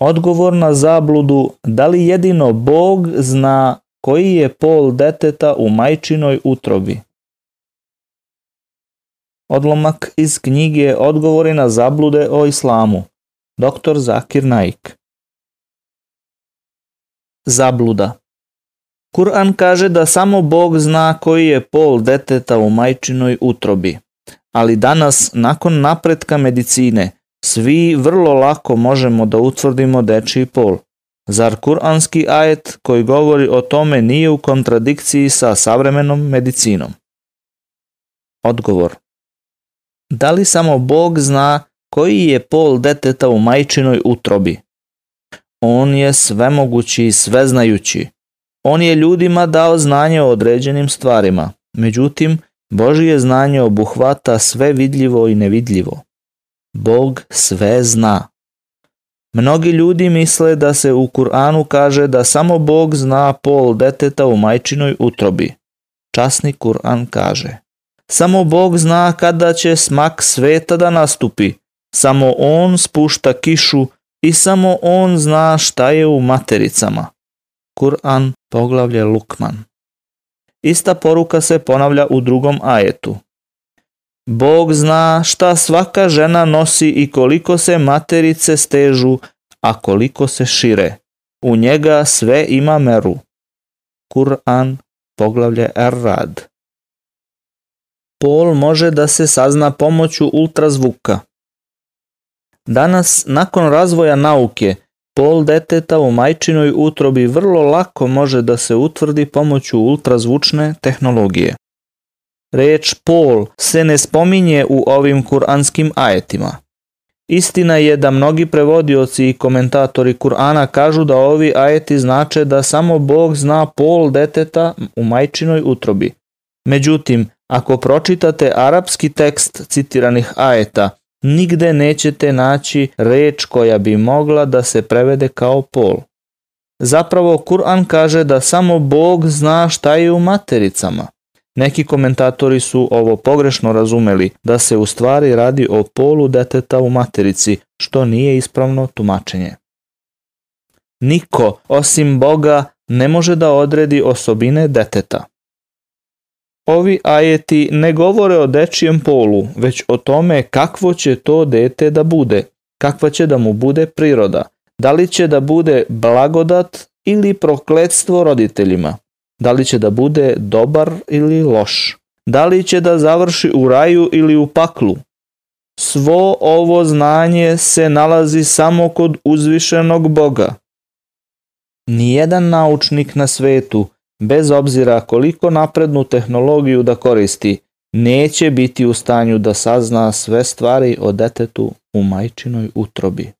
Odgovor na zabludu da li jedino Bog zna koji je pol deteta u majčinoj utrobi. Odlomak iz knjige Odgovori na zablude o islamu. Dr. Zakir Naik. Zabluda Kur'an kaže da samo Bog zna koji je pol deteta u majčinoj utrobi. Ali danas, nakon napretka medicine, svi vrlo lako možemo da utvrdimo dečiji pol. Zar kuranski ajet koji govori o tome nije u kontradikciji sa savremenom medicinom? Odgovor Da li samo Bog zna koji je pol deteta u majčinoj utrobi? On je svemogući i sveznajući. On je ljudima dao znanje o određenim stvarima. Međutim, Božije znanje obuhvata sve vidljivo i nevidljivo. Bog sve zna. Mnogi ljudi misle da se u Kur'anu kaže da samo Bog zna pol deteta u majčinoj utrobi. Časni Kur'an kaže Samo Bog zna kada će smak sveta da nastupi. Samo On spušta kišu i samo On zna šta je u matericama. Kur'an poglavlje Lukman. Ista poruka se ponavlja u drugom ajetu. Bog zna šta svaka žena nosi i koliko se materice stežu, a koliko se šire. U njega sve ima meru. Kur'an, poglavlje Er-Rad. Pol može da se sazna pomoću ultrazvuka. Danas, nakon razvoja nauke, pol deteta u majčinoj utrobi vrlo lako može da se utvrdi pomoću ultrazvučne tehnologije. Reč pol se ne spominje u ovim kuranskim ajetima. Istina je da mnogi prevodioci i komentatori Kur'ana kažu da ovi ajeti znače da samo Bog zna pol deteta u majčinoj utrobi. Međutim, ako pročitate arapski tekst citiranih ajeta, nigde nećete naći reč koja bi mogla da se prevede kao pol. Zapravo, Kur'an kaže da samo Bog zna šta je u matericama. Neki komentatori su ovo pogrešno razumeli, da se u stvari radi o polu deteta u materici, što nije ispravno tumačenje. Niko, osim Boga, ne može da odredi osobine deteta. Ovi ajeti ne govore o dečijem polu, već o tome kakvo će to dete da bude, kakva će da mu bude priroda, da li će da bude blagodat ili prokledstvo roditeljima, da li će da bude dobar ili loš, da li će da završi u raju ili u paklu. Svo ovo znanje se nalazi samo kod uzvišenog Boga. Nijedan naučnik na svetu bez obzira koliko naprednu tehnologiju da koristi, neće biti u stanju da sazna sve stvari o detetu u majčinoj utrobi.